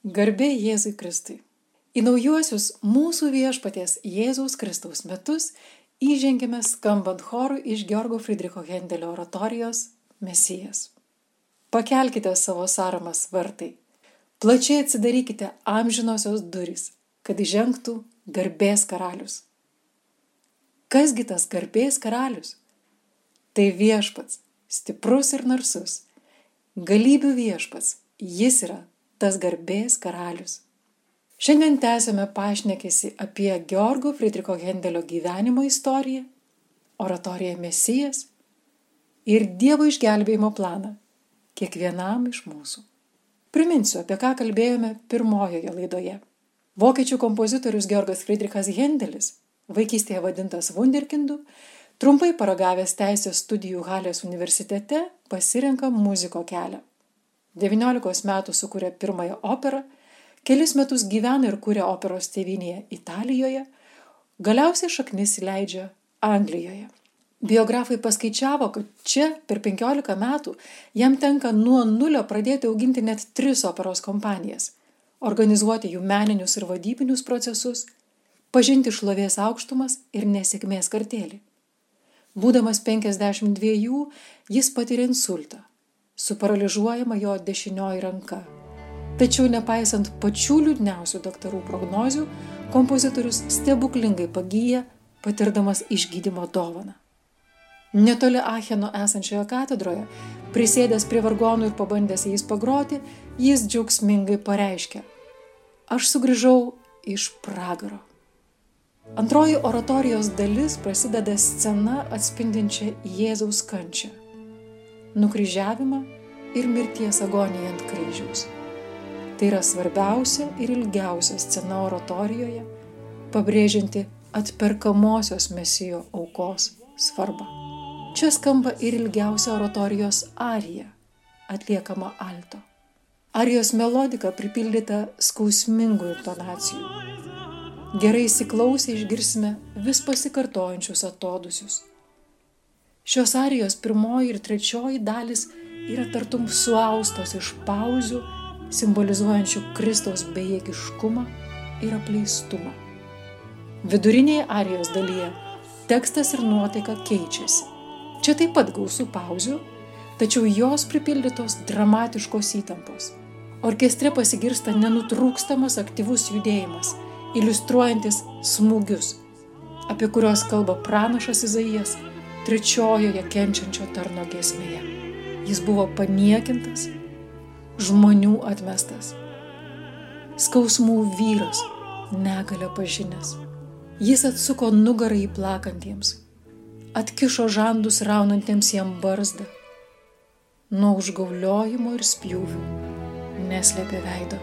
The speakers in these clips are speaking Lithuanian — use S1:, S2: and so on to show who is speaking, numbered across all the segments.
S1: Garbė Jėzui Kristui. Į naujuosius mūsų viešpaties Jėzaus Kristaus metus įžengėme skambant chorų iš Georgo Friedricho Hendelio oratorijos Mesijas. Pakelkite savo saramas vartai, plačiai atsidarykite amžinosios durys, kad įžengtų garbės karalius. Kasgi tas garbės karalius? Tai viešpats, stiprus ir narsus, galybių viešpats, jis yra tas garbės karalius. Šiandien tęsime pašnekėsi apie Georgo Friedricho Hendelio gyvenimo istoriją, oratoriją Mesijas ir Dievo išgelbėjimo planą kiekvienam iš mūsų. Priminsiu, apie ką kalbėjome pirmojoje laidoje. Vokiečių kompozitorius Georgas Friedrichas Hendelis, vaikystėje vadintas Wunderkindu, trumpai paragavęs teisės studijų Halės universitete, pasirenka muziko kelią devyniolikos metų sukuria pirmąją operą, kelis metus gyvena ir kuria operos tėvynėje Italijoje, galiausiai šaknis įleidžia Anglijoje. Biografai paskaičiavo, kad čia per 15 metų jam tenka nuo nulio pradėti auginti net tris operos kompanijas, organizuoti jų meninius ir vadybinius procesus, pažinti šlovės aukštumas ir nesėkmės kartelį. Būdamas 52, jis patiria insultą suparalyžiuojama jo dešinioji ranka. Tačiau nepaisant pačių liūdniausių daktarų prognozių, kompozitorius stebuklingai pagyja, patirdamas išgydymo dovaną. Netoli Acheno esančioje katedroje, prisėdęs prie vargonų ir pabandęs jais pagroti, jis džiaugsmingai pareiškia: Aš sugrįžau iš pragaro. Antroji oratorijos dalis prasideda scena atspindinčia Jėzaus kančią nukryžiavimą ir mirties agoniją ant kryžiaus. Tai yra svarbiausia ir ilgiausia scena oratorijoje, pabrėžianti atperkamosios mesijo aukos svarbą. Čia skamba ir ilgiausia oratorijos arija, atliekama alto. Arijos melodika pripildyta skausmingų intonacijų. Gerai įsiklausę išgirsime vis pasikartojančius atodusius Šios arijos pirmoji ir trečioji dalis yra tartum suaustos iš pauzių, simbolizuojančių Kristaus bejėgiškumą ir apleistumą. Vidurinėje arijos dalyje tekstas ir nuotaika keičiasi. Čia taip pat gausų pauzių, tačiau jos pripildytos dramatiškos įtampos. Orkestre pasigirsta nenutrūkstamas aktyvus judėjimas, iliustruojantis smūgius, apie kuriuos kalba pranašas Izaijas trečiojoje kenčiančio tarno giesmėje. Jis buvo paniekintas, žmonių atmestas, skausmų vyras, negalę pažinęs. Jis atsuko nugarą į plakantiems, atkišo žandus raunantiems jam barzdą, nuo užgauliojimo ir spjūvių neslėpė veido.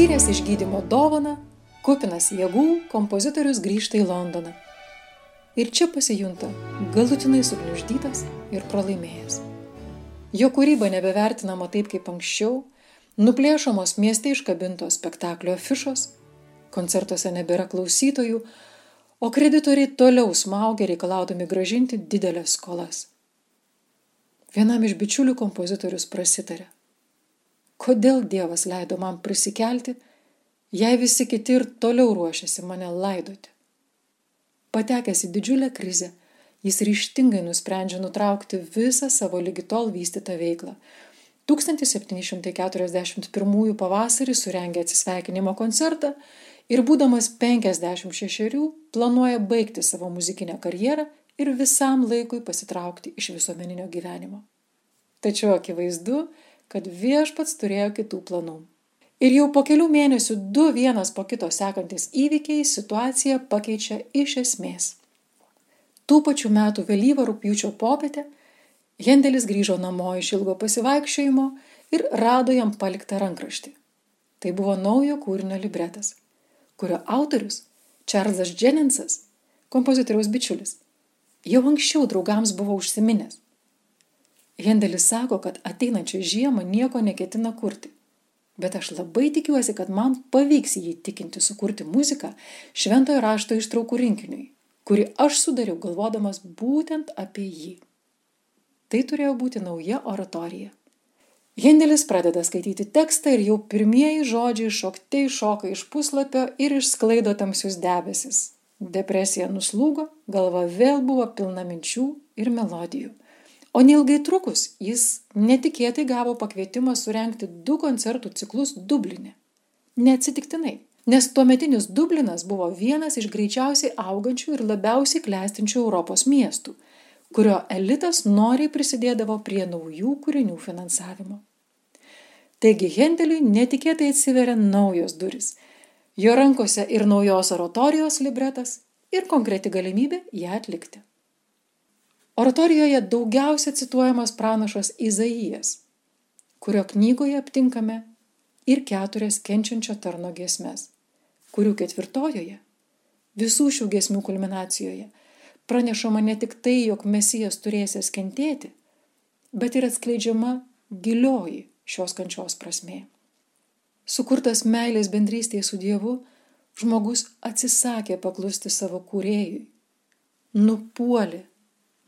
S1: Patyręs išgydymo dovaną, kupinas jėgų, kompozitorius grįžta į Londoną. Ir čia pasijunta galutinai sugniuždytas ir pralaimėjęs. Jo kūryba nebevertinama taip kaip anksčiau, nuplėšomos mieste iškabintos spektaklio afišos, koncertuose nebėra klausytojų, o kreditoriai toliau smaugia reikalaudami gražinti didelės skolas. Vienam iš bičiulių kompozitorius prasitarė kodėl Dievas leido man prisikelti, jei visi kiti ir toliau ruošiasi mane laidoti. Patekęs į didžiulę krizę, jis ryštingai nusprendžia nutraukti visą savo lygi tol vystytą veiklą. 1741 pavasarį surengė atsisveikinimo koncertą ir būdamas 56 planuoja baigti savo muzikinę karjerą ir visam laikui pasitraukti iš visuomeninio gyvenimo. Tačiau akivaizdu, kad viešpats turėjo kitų planų. Ir jau po kelių mėnesių du vienas po kito sekantis įvykiai situaciją pakeičia iš esmės. Tų pačių metų vėlyvą rūpjūčio popietę Hendelis grįžo namo iš ilgo pasivaikščiojimo ir rado jam paliktą rankraštį. Tai buvo naujo kūrinio libretas, kurio autorius Čarlzas Dženinsas, kompozitoriaus bičiulis, jau anksčiau draugams buvo užsiminęs hendelis sako kad ateinančią žiemą nieko neketina kurti. Bet aš labai tikiuosi kad man pavyks jį įtikinti sukurti muziką šventojo rašto ištraukų rinkiniui kurį aš sudariau galvodamas būtent apie jį. Tai turėjo būti nauja oratorija. Hendelis pradeda skaityti tekstą ir jau pirmieji žodžiai šokte iššoka iš puslapio ir išsklaido tamsius debesis. Depresija nuslūgo galva vėl buvo pilna minčių ir melodijų o neilgai trukus jis netikėtai gavo pakvietimą surengti du koncertų ciklus dubline. Neatsitiktinai nes tuometinis dublinas buvo vienas iš greičiausiai augančių ir labiausiai klestinčių europos miestų kurio elitas noriai prisidėdavo prie naujų kūrinių finansavimo. Taigi hendeliui netikėtai atsiveria naujos durys. Jo rankose ir naujos oratorijos libretas ir konkreti galimybė ją atlikti oratorijoje daugiausia cituojamas pranašas izaijas kurio knygoje aptinkame ir keturias kenčiančio tarno giesmes kurių ketvirtojoje visų šių giesmių kulminacijoje pranešama ne tik tai jog mesijas turėsiąs kentėti bet ir atskleidžiama gilioji šios kančios prasmė. Sukurtas meilės bendrystėje su dievu žmogus atsisakė paklusti savo kūrėjui nupuolė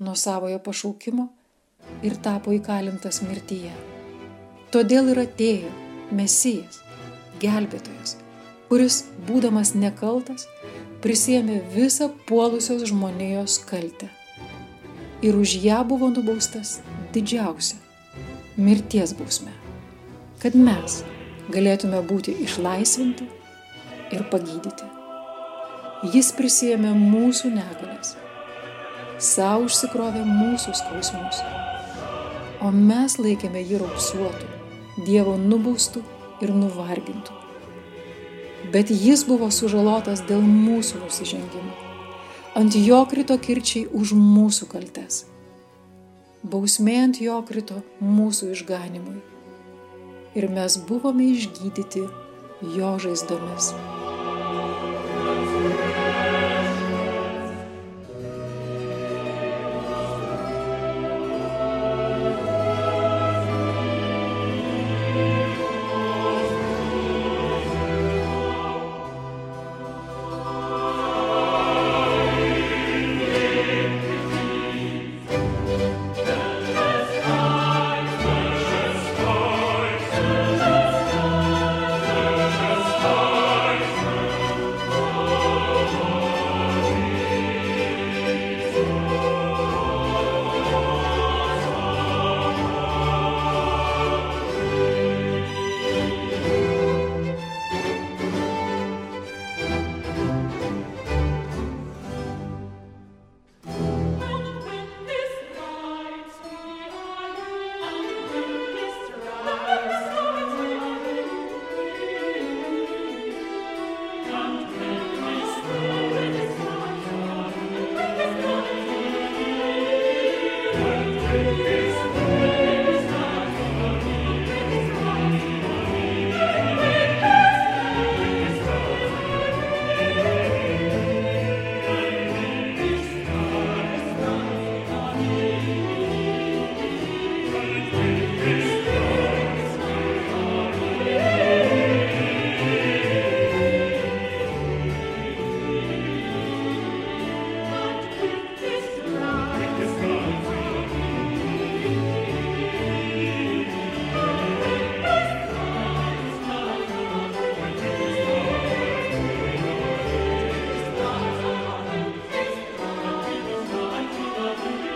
S1: nuo savojo pašaukimo ir tapo įkalintas mirtyje. Todėl ir atėjo Mesijas, gelbėtojas, kuris, būdamas nekaltas, prisėmė visą puolusios žmonijos kaltę. Ir už ją buvo nubaustas didžiausia - mirties bausme. Kad mes galėtume būti išlaisvinti ir pagydyti. Jis prisėmė mūsų negalės sau užsikrovė mūsų skausmus, o mes laikėme jį raupsuotų, Dievo nubaustų ir nuvargintų. Bet jis buvo sužalotas dėl mūsų nusižengimų. Ant jo krito kirčiai už mūsų kaltes. Bausmė ant jo krito mūsų išganimui. Ir mes buvome išgydyti jo žaizdomis.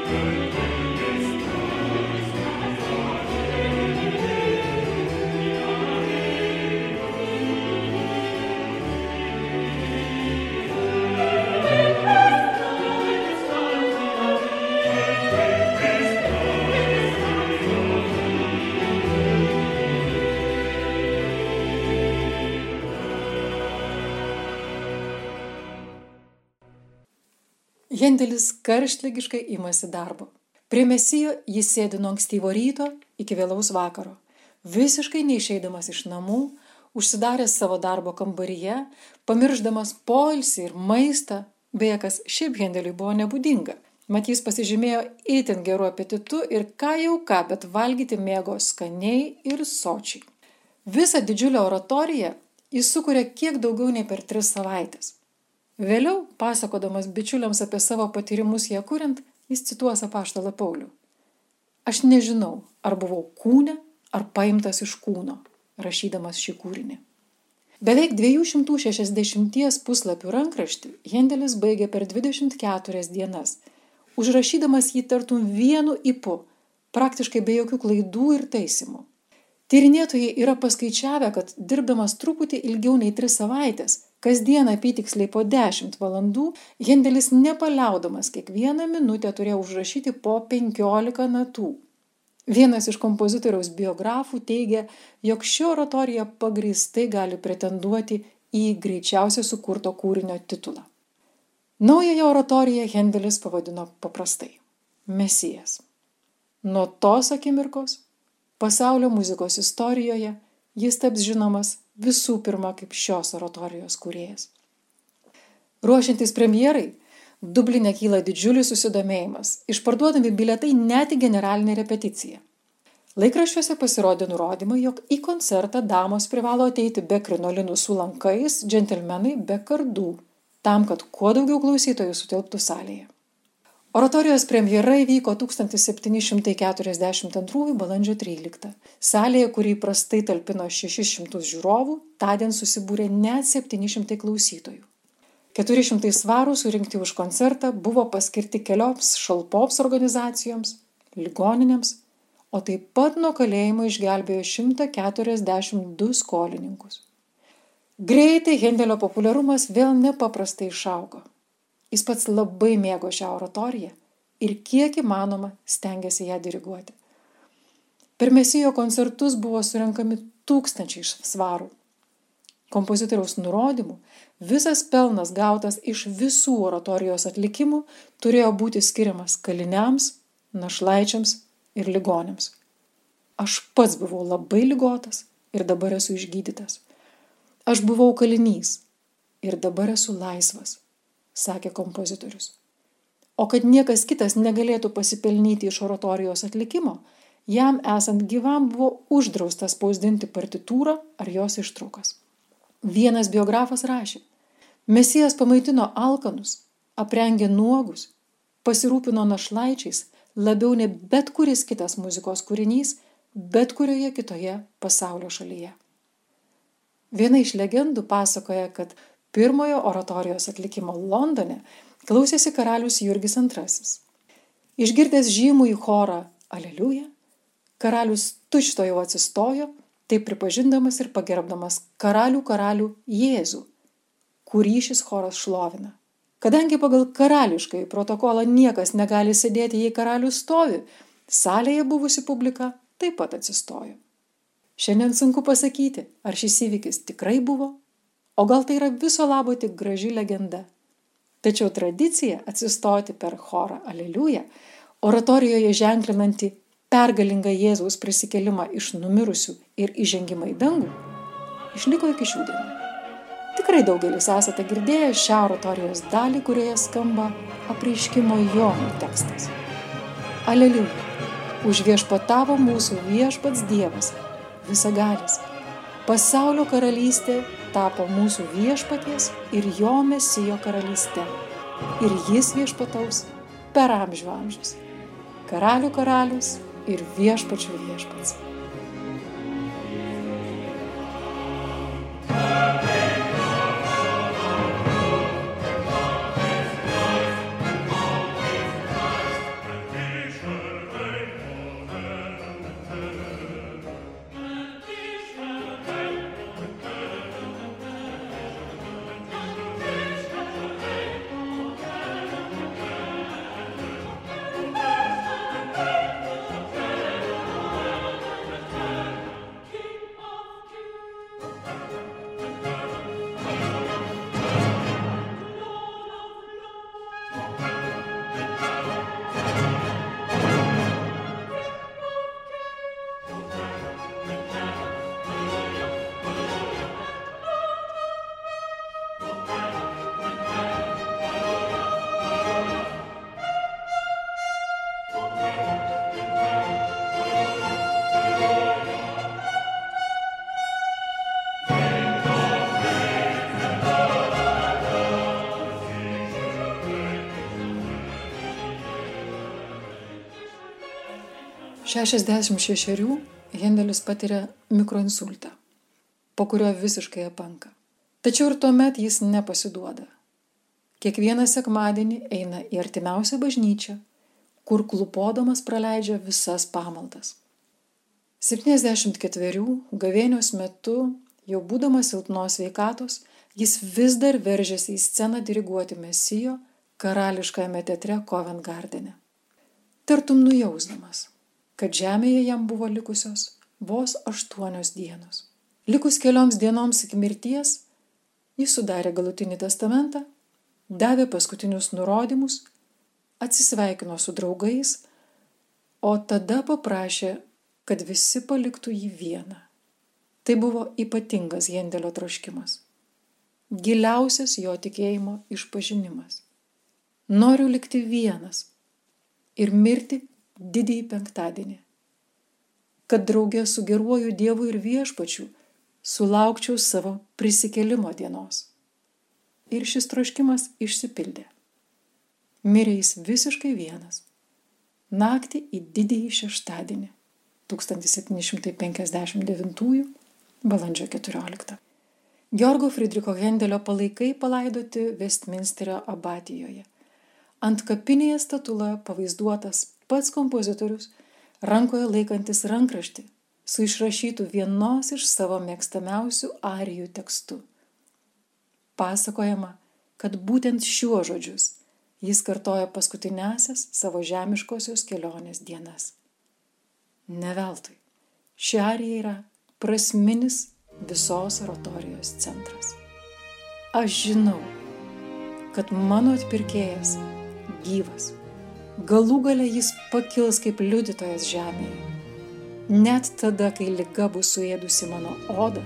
S1: Amen. Hendelis karštlygiškai imasi darbo. Prie mesijo jis sėdi nuo ankstyvo ryto iki vėlaus vakaro, visiškai neišeidamas iš namų, užsidaręs savo darbo kambaryje, pamirždamas poilsį ir maistą, beje, kas šiaip Hendeliui buvo nebūdinga. Mat jis pasižymėjo itin geru apetitu ir ką jau ką, bet valgyti mėgo skaniai ir sočiai. Visą didžiulę oratoriją jis sukuria kiek daugiau nei per tris savaitės. Vėliau, pasakodamas bičiuliams apie savo patyrimus ją kuriant, jis cituos apaštalą Paulių. Aš nežinau, ar buvau kūne, ar paimtas iš kūno, rašydamas šį kūrinį. Beveik 260 puslapių rankraštį Hendelis baigė per 24 dienas, užrašydamas jį tartum vienu ipu, praktiškai be jokių klaidų ir taisimų. Tyrinėtojai yra paskaičiavę, kad dirbdamas truputį ilgiau nei 3 savaitės, kasdien apytiksliai po 10 valandų, Hendelis nepaliaudamas kiekvieną minutę turėjo užrašyti po 15 natų. Vienas iš kompozitoriaus biografų teigia, jog ši oratorija pagristai gali pretenduoti į greičiausiai sukurto kūrinio titulą. Naująją oratoriją Hendelis pavadino paprastai - Mesijas. Nuo tos akimirkos pasaulio muzikos istorijoje jis taps žinomas visų pirma kaip šios oratorijos kūrėjas. Ruošiantis premjerai, Dublinė kyla didžiulis susidomėjimas, išparduodami biletai net į generalinę repeticiją. Laikraščiuose pasirodė nurodymai, jog į koncertą damos privalo ateiti be krinolinų su lankais, džentelmenai be kardų, tam, kad kuo daugiau klausytojų sutilptų salėje. Oratorijos premjera įvyko 1742 balandžio 13. Salėje, kuri įprastai talpino 600 žiūrovų, tądien susibūrė net 700 klausytojų. 400 svarų surinkti už koncertą buvo paskirti kelioms šalpoms organizacijoms, ligoninėms, o taip pat nuo kalėjimo išgelbėjo 142 skolininkus. Greitai Hendelio populiarumas vėl nepaprastai išaugo. Jis pats labai mėgo šią oratoriją ir kiek įmanoma stengiasi ją diriguoti. Per mesijo koncertus buvo surinkami tūkstančiai svarų. Kompozitoriaus nurodymų visas pelnas gautas iš visų oratorijos atlikimų turėjo būti skiriamas kaliniams, našlaičiams ir ligonėms. Aš pats buvau labai ligotas ir dabar esu išgydytas. Aš buvau kalinys ir dabar esu laisvas sakė kompozitorius. O kad niekas kitas negalėtų pasipelnyti iš oratorijos atlikimo, jam esant gyvam buvo uždrausta spausdinti partitūrą ar jos ištraukas. Vienas biografas rašė, Mesijas pamaitino alkanus, aprengė nuogus, pasirūpino našlaičiais labiau nei bet kuris kitas muzikos kūrinys, bet kurioje kitoje pasaulio šalyje. Viena iš legendų pasakoja, kad pirmojo oratorijos atlikimo Londone klausėsi karalius Jurgis II. Išgirdęs žymų į chorą Aleliuja, karalius tučto jau atsistojo, taip pripažindamas ir pagerbdamas karalių karalių Jėzų, kurį šis choras šlovina. Kadangi pagal karališkai protokolą niekas negali sėdėti, jei karalius stovi, salėje buvusi publika taip pat atsistojo. Šiandien sunku pasakyti, ar šis įvykis tikrai buvo o gal tai yra viso labo tik graži legenda. Tačiau tradicija atsistoti per chorą Aleliuja, oratorijoje ženklinanti pergalingą Jėzaus prisikelimą iš numirusių ir įžengimą į dangų, išliko iki šių dienų. Tikrai daugelis esate girdėję šią oratorijos dalį, kurioje skamba apreiškimo Jonų tekstas. Aleliuja. Užviešpatavo mūsų viešpats Dievas, visagalis. Pasaulio karalystė tapo mūsų viešpaties ir jo mesijo karalyste. Ir jis viešpataus per amžių amžius. Karalių karalius ir viešpačių viešpats. 66 Hendelis patiria mikroinsultą, po kurio visiškai apanka. Tačiau ir tuomet jis nepasiduoda. Kiekvieną sekmadienį eina į artimiausią bažnyčią, kur klupodamas praleidžia visas pamaldas. 74 gavėnios metu, jau būdamas silpnos veikatos, jis vis dar veržėsi į sceną diriguoti Mesijo karališkajame teatre Covent Gardene. Tartum nujausdamas, kad žemėje jam buvo likusios vos aštuonios dienos. Likus kelioms dienoms iki mirties, jis sudarė galutinį testamentą, davė paskutinius nurodymus, atsisveikino su draugais, o tada paprašė, kad visi paliktų jį vieną. Tai buvo ypatingas Hendelio troškimas. Giliausias jo tikėjimo išpažinimas. Noriu likti vienas ir mirti didįjį penktadienį, kad draugė su geruoju Dievu ir viešpačiu sulaukčiau savo prisikelimo dienos. Ir šis troškimas išsipildė. Mirė jis visiškai vienas. Naktį į didįjį šeštadienį 1759 balandžio 14. Georgo Friedricho Hendelio palaikai palaidoti Westminsterio abatijoje. Ant kapinėje statuloje pavaizduotas pats kompozitorius rankoje laikantis rankraštį su išrašytu vienos iš savo mėgstamiausių arijų tekstu. Pasakojama, kad būtent šiuo žodžius jis kartoja paskutinėsias savo žemiškosios kelionės dienas. Neveltui. Ši arija yra prasminis visos oratorijos centras. Aš žinau, kad mano atpirkėjas gyvas galų gale jis pakils kaip liudytojas žemėje. Net tada, kai lyga bus suėdusi mano odą,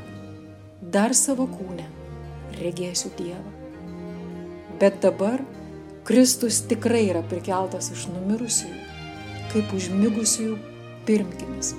S1: dar savo kūnę regėsiu Dievą. Bet dabar Kristus tikrai yra prikeltas iš numirusiųjų, kaip užmigusiųjų pirmgimis.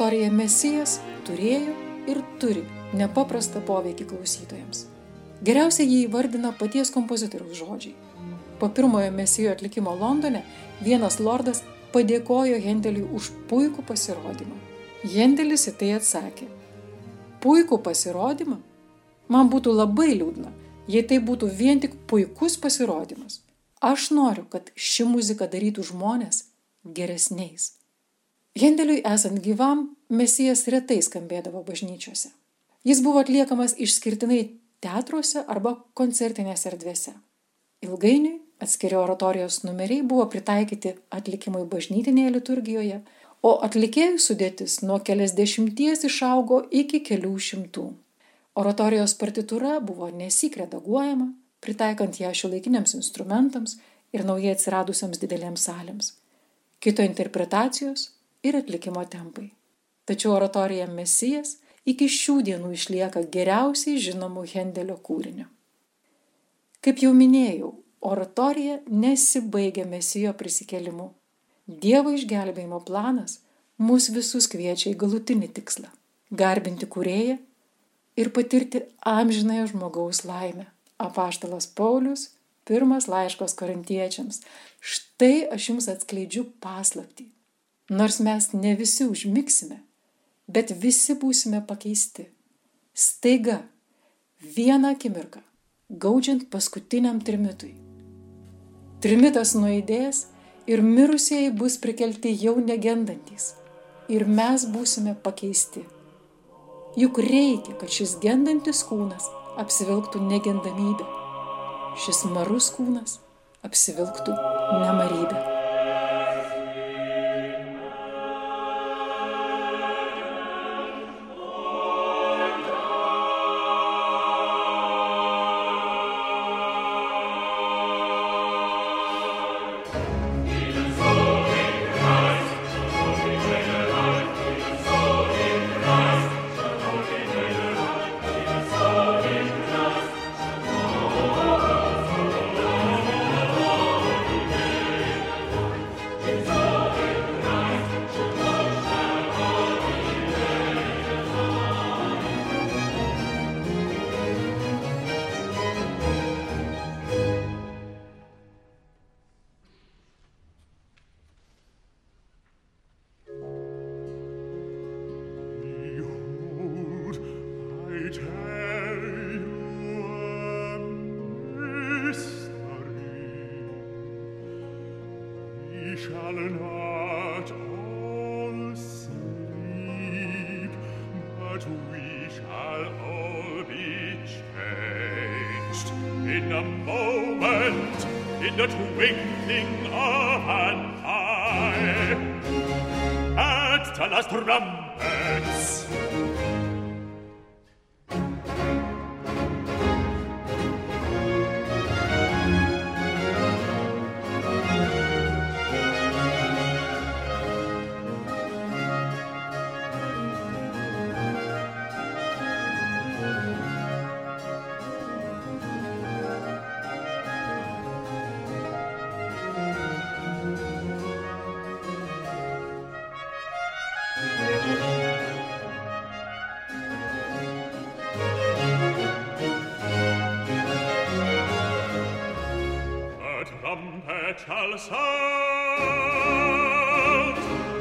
S1: Oratorija Mesijas turėjo ir turi nepaprastą poveikį klausytojams. Geriausiai jį įvardina paties kompozitoriaus žodžiai. Po pirmojo Mesijo atlikimo Londone vienas lordas padėkojo Hendeliui už puikų pasirodymą. Hendelis į tai atsakė. Puikų pasirodymą? Man būtų labai liūdna, jei tai būtų vien tik puikus pasirodymas. Aš noriu, kad ši muzika darytų žmonės geresniais. Hendeliui esant gyvam, mesijas retai skambėdavo bažnyčiose. Jis buvo atliekamas išskirtinai teatruose arba koncertinėse erdvėse. Ilgainiui atskiri oratorijos numeriai buvo pritaikyti atlikimui bažnytinėje liturgijoje, o atlikėjų sudėtis nuo keliasdešimties išaugo iki kelių šimtų. Oratorijos partitūra buvo nesik redaguojama, pritaikant ją šiuolaikiniams instrumentams ir naujai atsiradusiams didelėms salėms. Kito interpretacijos ir atlikimo tempai. Tačiau oratorija Mesijas iki šių dienų išlieka geriausiai žinomų Hendelio kūriniu. Kaip jau minėjau, oratorija nesibaigia Mesijo prisikelimu. Dievo išgelbėjimo planas mus visus kviečia į galutinį tikslą - garbinti kurėją ir patirti amžinąją žmogaus laimę. Apaštalas Paulius, pirmas laiškos korintiečiams. Štai aš jums atskleidžiu paslaptį Nors mes ne visi užmigsime, bet visi būsime pakeisti. Staiga, vieną akimirką, gaudžiant paskutiniam trimitui. Trimitas nuėdės ir mirusieji bus prikelti jau negendantis. Ir mes būsime pakeisti. Juk reikia, kad šis gendantis kūnas apsivilktų negendamybę. Šis marus kūnas apsivilktų nemarybę.
S2: Shall sound,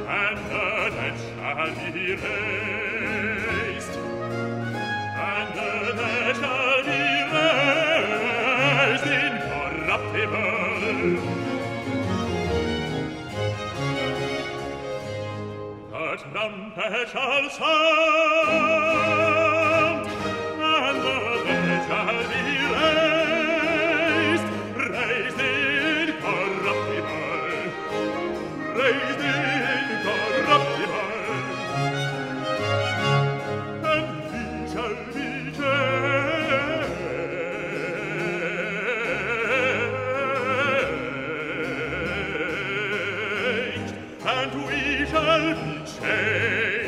S2: and the dead shall be raised, and the dead shall be raised incorruptible. The trumpet shall sound, change.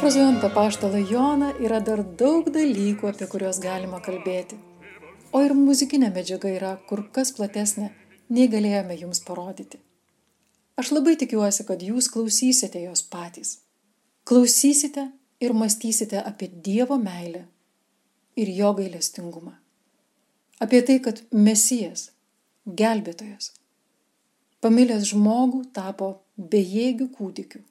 S1: Perfrazuojant apaštalą Joną yra dar daug dalykų, apie kuriuos galima kalbėti. O ir muzikinė medžiaga yra kur kas platesnė, nei galėjome jums parodyti. Aš labai tikiuosi, kad jūs klausysite jos patys. Klausysite ir mąstysite apie Dievo meilę ir jo gailestingumą. Apie tai, kad Mesijas, gelbėtojas, pamilęs žmogų tapo bejėgių kūdikiu,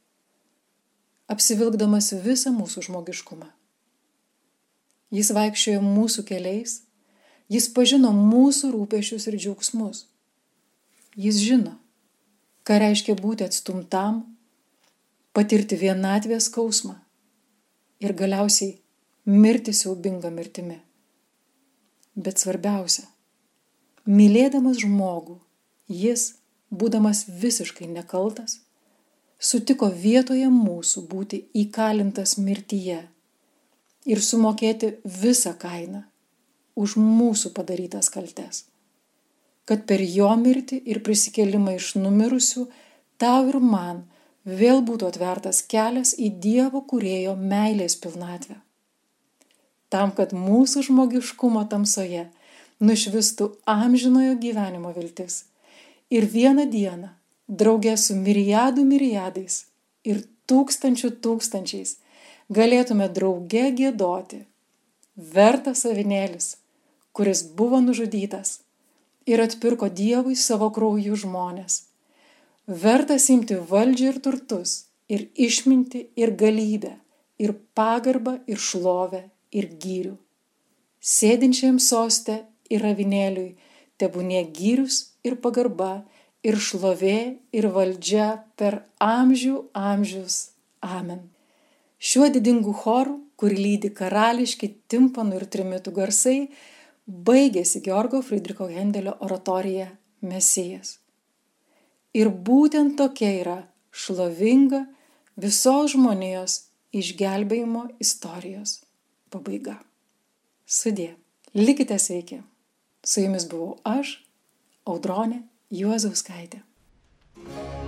S1: apsivilkdamas visą mūsų žmogiškumą. Jis vaikščiojo mūsų keliais, jis pažino mūsų rūpešius ir džiaugsmus. Jis žino, ką reiškia būti atstumtam, patirti vienatvės skausmą ir galiausiai mirti siaubingą mirtimi. Bet svarbiausia, mylėdamas žmogų, jis, būdamas visiškai nekaltas, sutiko vietoje mūsų būti įkalintas mirtyje ir sumokėti visą kainą už mūsų padarytas kaltes. Kad per jo mirtį ir prisikėlimą iš numirusių tau ir man vėl būtų atvertas kelias į Dievo kurėjo meilės pilnatvę. Tam, kad mūsų žmogiškumo tamsoje nušvistų amžinojo gyvenimo viltis ir vieną dieną draugė su miriadų miriadais ir tūkstančių tūkstančiais galėtume drauge gėdoti vertas avinėlis, kuris buvo nužudytas ir atpirko Dievui savo krauju žmonės. Vertas imti valdžią ir turtus, ir išminti, ir galybę, ir pagarbą, ir šlovę, ir gyrių. Sėdinčiam soste ir avinėliui, tebūnie gyrius ir pagarba, ir šlovė, ir valdžia per amžių amžius. Amen. Šiuo didingu choru, kur lydi karališki timpanų ir trimitų garsai, baigėsi Georgo Friedricho Hendelio oratorija Mesijas. Ir būtent tokia yra šlovinga visos žmonijos išgelbėjimo istorijos pabaiga. Sudė. Likite sveiki. Su jumis buvau aš, Audronė Juozauskaitė. thank you